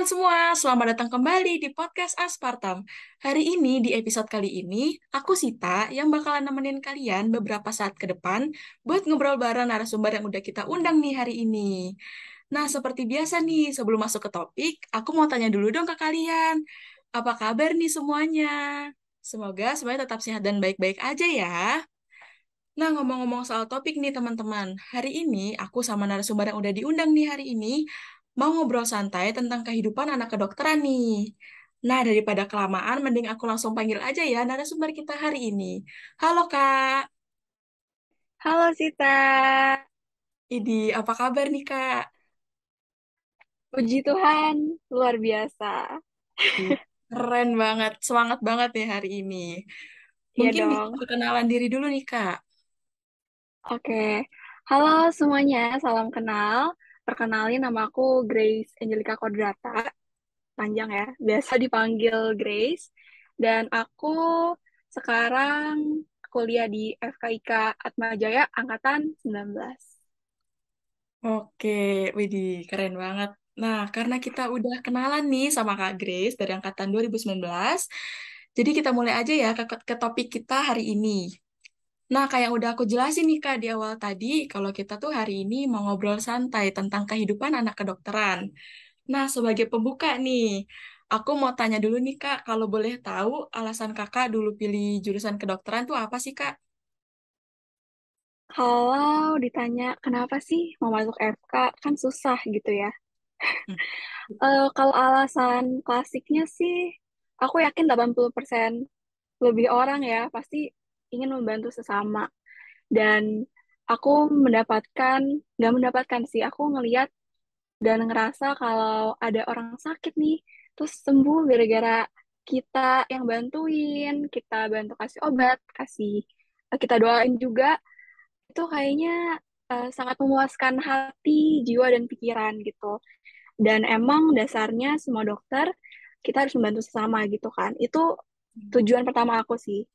teman-teman semua, selamat datang kembali di podcast Aspartam. Hari ini, di episode kali ini, aku Sita yang bakalan nemenin kalian beberapa saat ke depan buat ngobrol bareng narasumber yang udah kita undang nih hari ini. Nah, seperti biasa nih, sebelum masuk ke topik, aku mau tanya dulu dong ke kalian. Apa kabar nih semuanya? Semoga semuanya tetap sehat dan baik-baik aja ya. Nah, ngomong-ngomong soal topik nih teman-teman, hari ini aku sama narasumber yang udah diundang nih hari ini mau ngobrol santai tentang kehidupan anak kedokteran nih. Nah, daripada kelamaan, mending aku langsung panggil aja ya narasumber kita hari ini. Halo Kak, Halo Sita, Idi, apa kabar nih Kak? puji Tuhan, luar biasa. Keren banget, semangat banget nih hari ini. Iya Mungkin bisa dong. perkenalan diri dulu nih Kak. Oke, halo semuanya, salam kenal. Perkenalin nama aku Grace Angelica Kodrata, panjang ya, biasa dipanggil Grace. Dan aku sekarang kuliah di FKIK Atmajaya Angkatan 19. Oke, Widih, keren banget. Nah, karena kita udah kenalan nih sama Kak Grace dari angkatan 2019, jadi kita mulai aja ya ke, ke topik kita hari ini. Nah, kayak yang udah aku jelasin nih Kak di awal tadi, kalau kita tuh hari ini mau ngobrol santai tentang kehidupan anak kedokteran. Nah, sebagai pembuka nih, aku mau tanya dulu nih Kak, kalau boleh tahu alasan Kakak dulu pilih jurusan kedokteran tuh apa sih Kak? Kalau ditanya kenapa sih mau masuk FK, kan susah gitu ya. Hmm. Eh, kalau alasan klasiknya sih, aku yakin 80% lebih orang ya pasti ingin membantu sesama. Dan aku mendapatkan, nggak mendapatkan sih, aku ngeliat dan ngerasa kalau ada orang sakit nih, terus sembuh gara-gara kita yang bantuin, kita bantu kasih obat, kasih kita doain juga, itu kayaknya eh, sangat memuaskan hati, jiwa, dan pikiran gitu. Dan emang dasarnya semua dokter kita harus membantu sesama gitu kan. Itu tujuan pertama aku sih.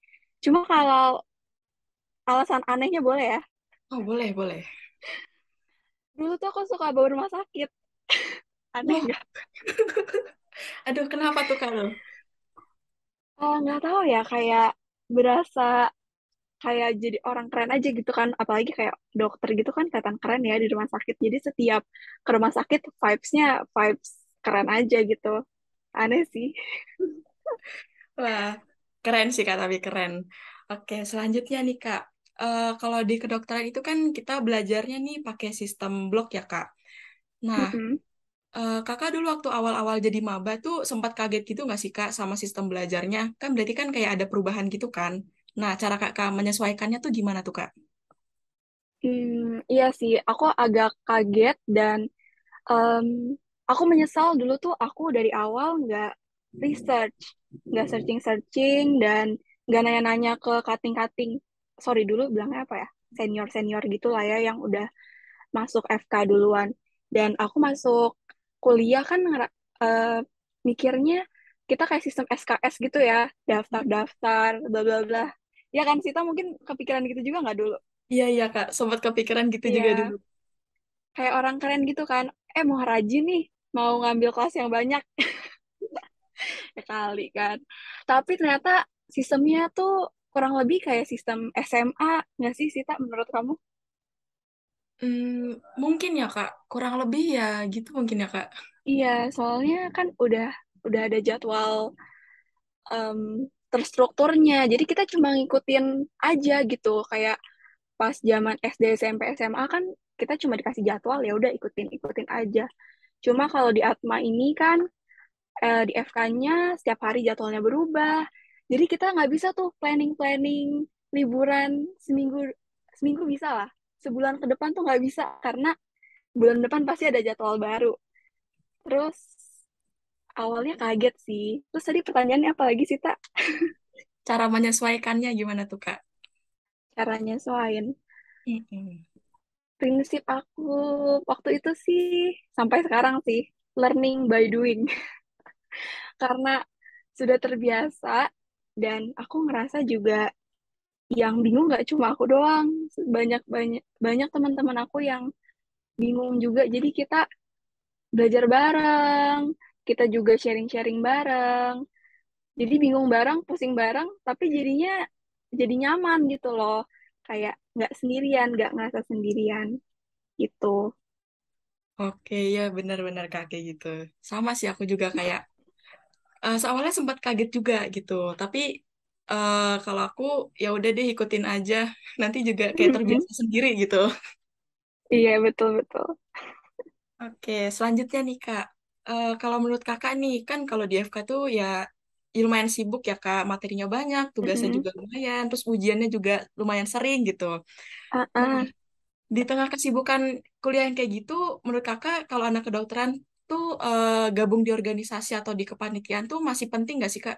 Cuma kalau alasan anehnya boleh ya. Oh, boleh, boleh. Dulu tuh aku suka bawa rumah sakit. Aneh nggak? aduh, kenapa tuh Kak? lo? Eh, nggak tahu ya, kayak berasa kayak jadi orang keren aja gitu kan. Apalagi kayak dokter gitu kan kelihatan keren ya di rumah sakit. Jadi setiap ke rumah sakit vibes-nya vibes keren aja gitu. Aneh sih. Wah, keren sih Kak, tapi keren. Oke, selanjutnya nih Kak. Eh, kalau di kedokteran itu kan kita belajarnya nih pakai sistem blok ya Kak. Nah, Mm-mm. eh, Kakak dulu waktu awal-awal jadi maba tuh sempat kaget gitu nggak sih Kak sama sistem belajarnya? Kan berarti kan kayak ada perubahan gitu kan. Nah, cara Kakak menyesuaikannya tuh gimana tuh Kak? Hmm, iya sih, aku agak kaget dan em, aku menyesal dulu tuh aku dari awal nggak research, nggak searching-searching dan nggak nanya-nanya ke kating-kating. Sorry dulu bilangnya apa ya? Senior-senior gitu lah ya yang udah masuk FK duluan. Dan aku masuk kuliah kan eh, mikirnya kita kayak sistem SKS gitu ya, daftar-daftar, bla bla bla. Ya kan Sita mungkin kepikiran gitu juga nggak dulu? Iya, iya Kak, sempat kepikiran gitu juga dulu. Iya, kayak orang keren gitu kan. Eh mau rajin nih, mau ngambil kelas yang banyak ya kali kan. Tapi ternyata sistemnya tuh kurang lebih kayak sistem SMA, nggak sih Sita menurut kamu? Hmm, mungkin ya Kak, kurang lebih ya gitu mungkin ya Kak. Iya, soalnya kan udah udah ada jadwal em, terstrukturnya. Jadi kita cuma ngikutin aja gitu. Kayak pas zaman SD, SMP, SMA kan kita cuma dikasih jadwal ya udah ikutin ikutin aja. Cuma kalau di Atma ini kan eh, di FK-nya setiap hari jadwalnya berubah. Jadi kita nggak bisa tuh planning-planning liburan seminggu seminggu bisa lah. Sebulan ke depan tuh nggak bisa karena bulan depan pasti ada jadwal baru. Terus awalnya kaget sih. Terus tadi pertanyaannya apa lagi sih, Tak? Cara menyesuaikannya gimana tuh Kak? Caranya. Mm-mm. Prinsip aku waktu itu sih sampai sekarang sih learning by doing. Karena sudah terbiasa dan aku ngerasa juga yang bingung nggak cuma aku doang. Banyak banyak banyak teman-teman aku yang bingung juga. Jadi kita belajar bareng, kita juga sharing-sharing bareng. Jadi bingung bareng, pusing bareng, tapi jadinya jadi nyaman gitu loh. Kayak nggak sendirian, nggak ngerasa sendirian gitu. Oke, ya benar-benar Kak kayak gitu. Sama sih aku juga kayak eh awalnya sempat kaget juga gitu. Tapi eh kalau aku ya udah deh ikutin aja. Nanti juga kayak terbiasa sendiri gitu. Iya, betul-betul. Oke, selanjutnya nih Kak. Eh, kalau menurut Kakak nih, kan kalau di FK tuh ya ya lumayan sibuk ya Kak. Materinya banyak, tugasnya juga lumayan, terus ujiannya juga lumayan sering gitu. Nah, Uh-uh. di tengah kesibukan kuliah yang kayak gitu, menurut Kakak kalau anak kedokteran tuh eh, gabung di organisasi atau di kepanitiaan tuh masih penting nggak sih Kak?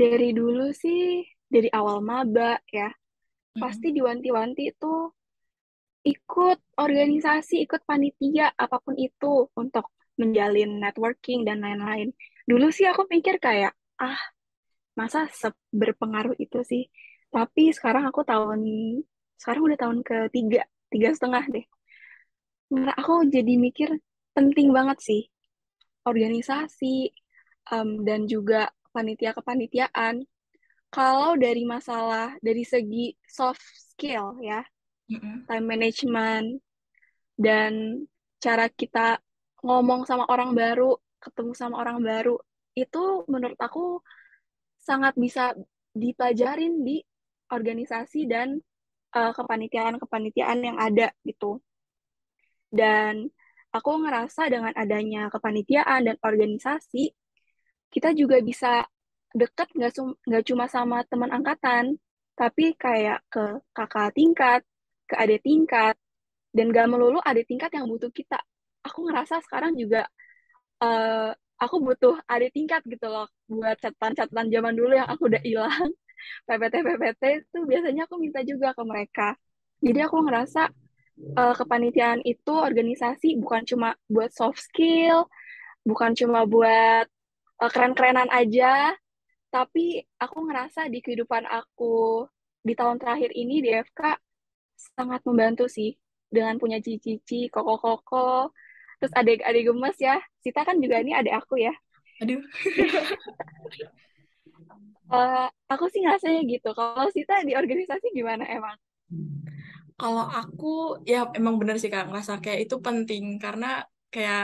Dari dulu sih, dari awal maba ya, pasti Mm-mm. diwanti-wanti itu ikut organisasi, ikut panitia, apa pun itu untuk menjalin networking dan lain-lain. Dulu sih aku pikir kayak, ah, masa berpengaruh itu sih. Tapi sekarang aku tahun, sekarang udah tahun ketiga, tiga setengah deh. Aku jadi mikir penting banget sih organisasi em, dan juga panitia kepanitiaan. Kalau dari masalah, dari segi soft skill ya, Mm-mm. time management, dan cara kita ngomong sama orang baru, ketemu sama orang baru, itu menurut aku sangat bisa dipelajarin di organisasi dan eh, kepanitiaan-kepanitiaan yang ada gitu. Dan aku ngerasa dengan adanya kepanitiaan dan organisasi, kita juga bisa deket nggak cum- nggak cuma sama teman angkatan, tapi kayak ke kakak tingkat, ke adik tingkat, dan gak melulu adik tingkat yang butuh kita. Aku ngerasa sekarang juga eh, aku butuh adik tingkat gitu loh buat catatan-catatan zaman dulu yang aku udah hilang. PPT-PPT itu biasanya aku minta juga ke mereka. Jadi aku ngerasa eh, kepanitiaan itu organisasi bukan cuma buat soft skill, bukan cuma buat eh, keren-kerenan aja, tapi aku ngerasa di kehidupan aku di tahun terakhir ini di FK sangat membantu sih dengan punya cici-cici, koko-koko, terus adik-adik gemes ya. Sita kan juga ini adik aku ya. Aduh. Eh, aku sih ngerasanya gitu. Kalau Sita di organisasi gimana emang? Kalau aku ya emang bener sih Kak, ngerasa kayak itu penting karena kayak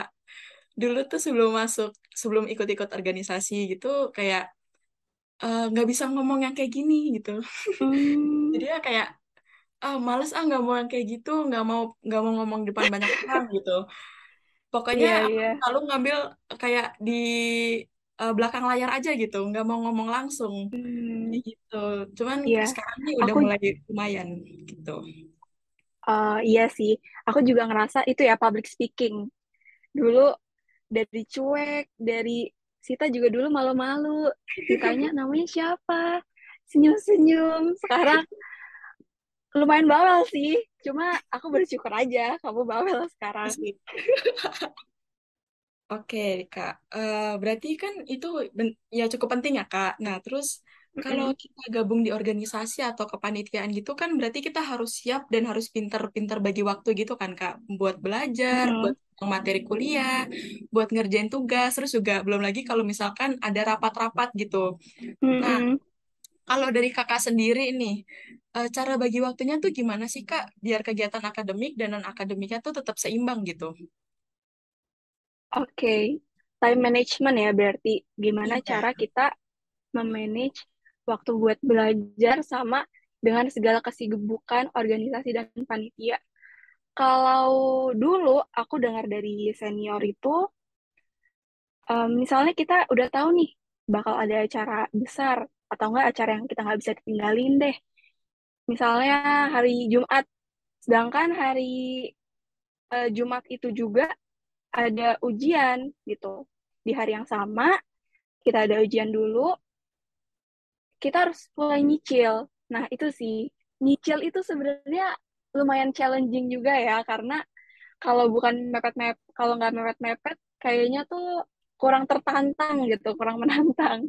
dulu tuh sebelum masuk, sebelum ikut-ikut organisasi gitu kayak eh, nggak bisa ngomong yang kayak gini gitu. Hmm, Jadi ya kayak ah males ah nggak mau yang kayak gitu, nggak mau nggak mau ngomong depan banyak orang gitu. Pokoknya aku iya. selalu ngambil kayak di eh, belakang layar aja gitu, nggak mau ngomong langsung Hmm, gitu. Cuman iya. sekarang nih udah Aku mulai lumayan gitu. Eh, iya sih. Aku juga ngerasa itu ya public speaking. Dulu dari cuek, dari Sita juga dulu malu-malu. Ditanya namanya siapa? Senyum-senyum. Sekarang lumayan bawel sih. Cuma aku bersyukur aja kamu bawel sekarang. Oke, Kak. Eh, berarti kan itu ya cukup penting ya, Kak. Nah, terus kalau kita gabung di organisasi atau kepanitiaan gitu kan berarti kita harus siap dan harus pinter-pinter bagi waktu gitu kan, Kak. Buat belajar, buat Mm-mm. materi kuliah, buat ngerjain tugas, terus juga belum lagi kalau misalkan ada rapat-rapat gitu. Nah, Mm-mm. kalau dari Kakak sendiri nih, eh, cara bagi waktunya tuh gimana sih, Kak? Biar kegiatan akademik dan non-akademiknya tuh tetap seimbang gitu. Oke, Time management ya berarti gimana Iya. cara kita memanage waktu buat belajar sama dengan segala kesibukan organisasi dan panitia. Kalau dulu aku dengar dari senior itu, em, misalnya kita udah tahu nih bakal ada acara besar atau enggak acara yang kita nggak bisa tinggalin deh. Misalnya hari Jumat, sedangkan hari eh, Jumat itu juga ada ujian gitu. Di hari yang sama, kita ada ujian dulu, kita harus mulai nyicil. Nah, itu sih, nyicil itu sebenarnya lumayan challenging juga ya, karena kalau bukan mepet-mepet, kalau nggak mepet-mepet, kayaknya tuh kurang tertantang gitu, kurang menantang.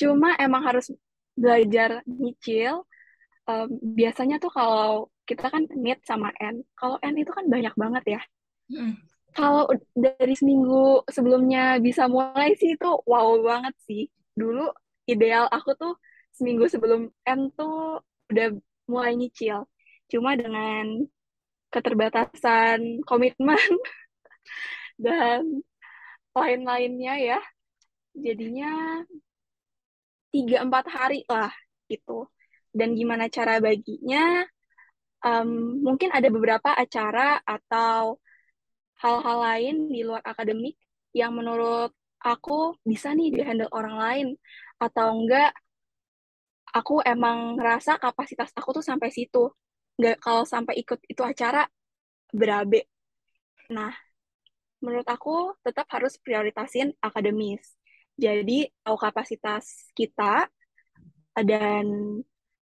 Cuma emang harus belajar nyicil. Em, biasanya tuh kalau kita kan NIT sama N, kalau N itu kan banyak banget ya. Kalau dari seminggu sebelumnya bisa mulai sih itu wow banget sih. Dulu ideal aku tuh seminggu sebelum M tuh udah mulai nyicil. Cuma dengan keterbatasan komitmen dan lain-lainnya ya, jadinya tiga empat hari lah gitu. Dan gimana cara baginya? Um, mungkin ada beberapa acara atau hal-hal lain di luar akademik yang menurut aku bisa nih dihandle orang lain atau enggak aku emang ngerasa kapasitas aku tuh sampai situ nggak kalau sampai ikut itu acara berabe nah menurut aku tetap harus prioritasin akademis jadi tahu kapasitas kita dan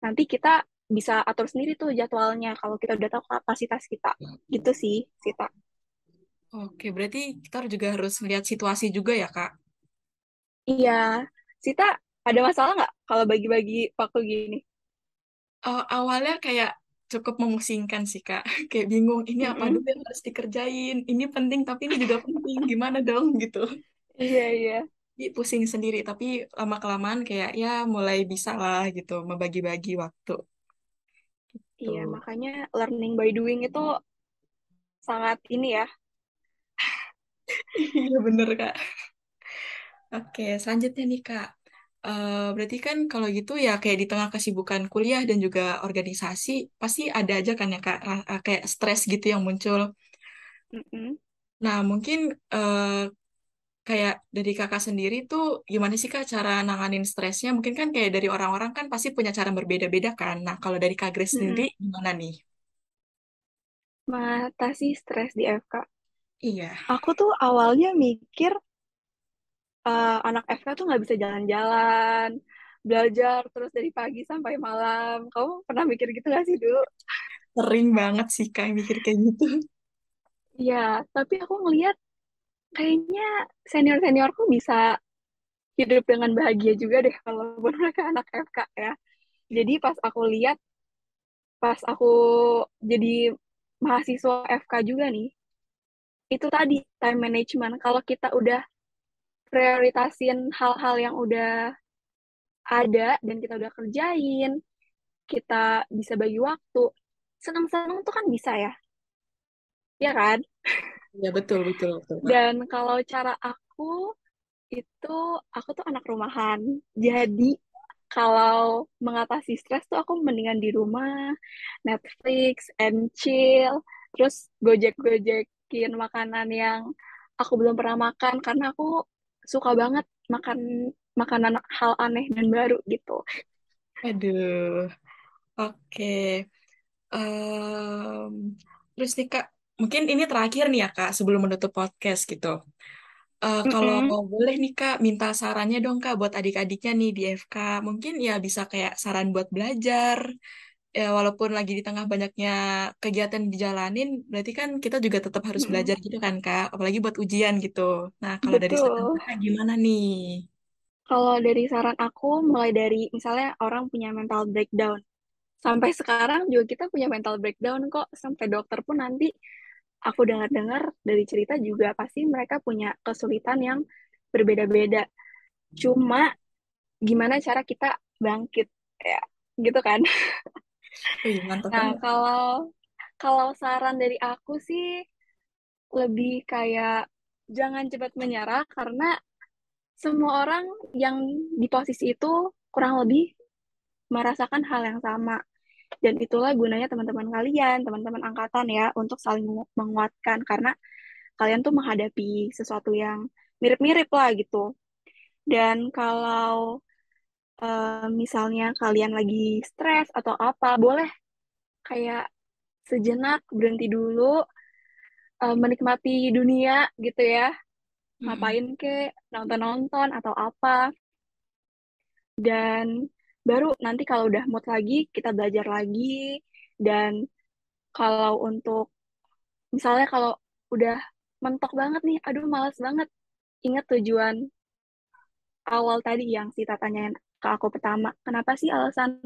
nanti kita bisa atur sendiri tuh jadwalnya kalau kita udah tahu kapasitas kita gitu sih Sita. Oke, berarti kita juga harus lihat situasi juga ya, Kak? Iya. Sita, ada masalah nggak kalau bagi-bagi waktu gini? Uh, awalnya kayak cukup memusingkan sih, Kak. Kayak bingung, ini apa Mm-mm. dulu yang harus dikerjain? Ini penting, tapi ini juga penting. Gimana dong, gitu. Iya, iya. Jadi pusing sendiri, tapi lama-kelamaan kayak ya mulai bisa lah gitu, membagi-bagi waktu. Iya, Tuh. makanya learning by doing itu sangat ini ya. Iya bener, Kak. Oke, selanjutnya nih, Kak. Eh, berarti kan kalau gitu ya kayak di tengah kesibukan kuliah dan juga organisasi, pasti ada aja kan ya, Kak, ra- eh, kayak stres gitu yang muncul. Mm-mm. Nah, mungkin eh, kayak dari kakak sendiri tuh gimana sih kak cara nanganin stresnya? Mungkin kan kayak dari orang-orang kan pasti punya cara berbeda-beda kan. Nah, kalau dari kak Grace sendiri Mm-mm. gimana nih? Mengatasi stres di FK. Iya, Aku tuh awalnya mikir eh, anak FK tuh nggak bisa jalan-jalan, belajar terus dari pagi sampai malam. Kamu pernah mikir gitu gak sih dulu? sering banget sih kak yang mikir kayak gitu. Iya, tapi aku ngeliat kayaknya senior-seniorku bisa hidup dengan bahagia juga deh walaupun mereka anak FK ya. Jadi pas aku lihat, pas aku jadi mahasiswa FK juga nih, itu tadi time management. Kalau kita udah prioritasin hal-hal yang udah ada dan kita udah kerjain, kita bisa bagi waktu. Senang-senang tuh kan bisa ya, ya kan? Iya betul betul betul. Dan kalau cara aku itu, aku tuh anak rumahan. Jadi kalau mengatasi stres tuh aku mendingan di rumah, Netflix, and chill, terus gojek-gojekin makanan yang aku belum pernah makan karena aku suka banget makan makanan hal aneh dan baru gitu. Aduh, oke. Em, terus nih kak, mungkin ini terakhir nih ya kak sebelum menutup podcast gitu. Eh, kalau Mm-mm. boleh nih Kak, minta sarannya dong Kak buat adik-adiknya nih di FK. Mungkin ya bisa kayak saran buat belajar. Ya, walaupun lagi di tengah banyaknya kegiatan dijalanin, berarti kan kita juga tetap harus belajar gitu kan Kak. Apalagi buat ujian gitu. Nah, kalau dari saran. Kakak gimana nih? Kalau dari saran aku, mulai dari misalnya orang punya mental breakdown. Sampai sekarang juga kita punya mental breakdown kok. Sampai dokter pun nanti aku dengar-dengar dari cerita juga pasti mereka punya kesulitan yang berbeda-beda. Cuma gimana cara kita bangkit ya, gitu kan. Wih, mantap Nah, banget. kalau kalau saran dari aku sih lebih kayak jangan cepat menyerah karena semua orang yang di posisi itu kurang lebih merasakan hal yang sama. Dan itulah gunanya teman-teman kalian, teman-teman angkatan ya, untuk saling menguatkan karena kalian tuh menghadapi sesuatu yang mirip-mirip lah gitu. Dan kalau eh, misalnya kalian lagi stres atau apa, boleh kayak sejenak berhenti dulu, eh, menikmati dunia gitu ya. Mm-mm. Ngapain ke, nonton-nonton atau apa. Dan baru nanti kalau udah mood lagi, kita belajar lagi. Dan kalau untuk, misalnya kalau udah mentok banget nih, aduh malas banget. Ingat tujuan awal tadi yang Sita tanyain ke aku pertama. Kenapa sih alasan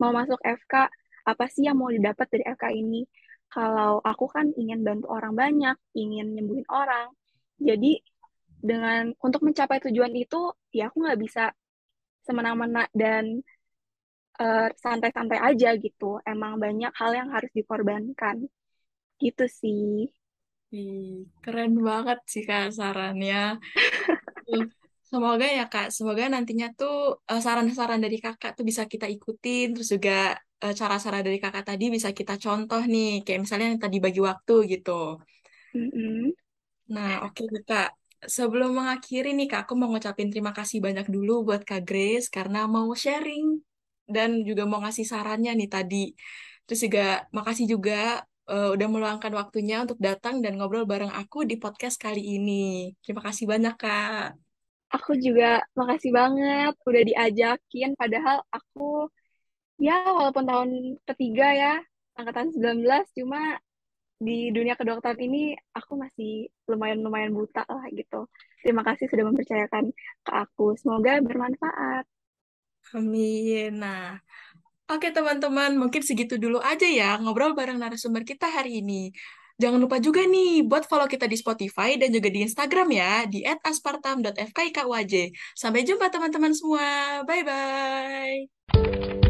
mau masuk FK? Apa sih yang mau didapat dari FK ini? kalau aku kan ingin bantu orang banyak, ingin nyembuhin orang. Jadi dengan untuk mencapai tujuan itu, ya aku nggak bisa semena-mena dan uh, santai-santai aja gitu. Emang banyak hal yang harus dikorbankan. Gitu sih. Ih, keren banget sih Kak sarannya. Semoga ya Kak, semoga nantinya tuh eh, saran-saran dari Kakak tuh bisa kita ikutin, terus juga eh, cara-cara dari Kakak tadi bisa kita contoh nih, kayak misalnya yang tadi bagi waktu gitu. Mm-mm. Nah, oke nih Kak. Sebelum mengakhiri nih Kak, aku mau ngucapin terima kasih banyak dulu buat Kak Grace karena mau sharing dan juga mau ngasih sarannya nih tadi. Terus juga makasih juga eh, udah meluangkan waktunya untuk datang dan ngobrol bareng aku di podcast kali ini. Terima kasih banyak Kak. Aku juga makasih banget udah diajakin. Padahal aku, ya walaupun tahun ketiga ya, angkatan 19, cuma di dunia kedokteran ini aku masih lumayan-lumayan buta lah gitu. Terima kasih sudah mempercayakan ke aku. Semoga bermanfaat. Amin. Nah, oke teman-teman, mungkin segitu dulu aja ya ngobrol bareng narasumber kita hari ini. Jangan lupa juga nih buat follow kita di Spotify dan juga di Instagram ya di @aspartam.fkikwj. Sampai jumpa teman-teman semua. Bye bye.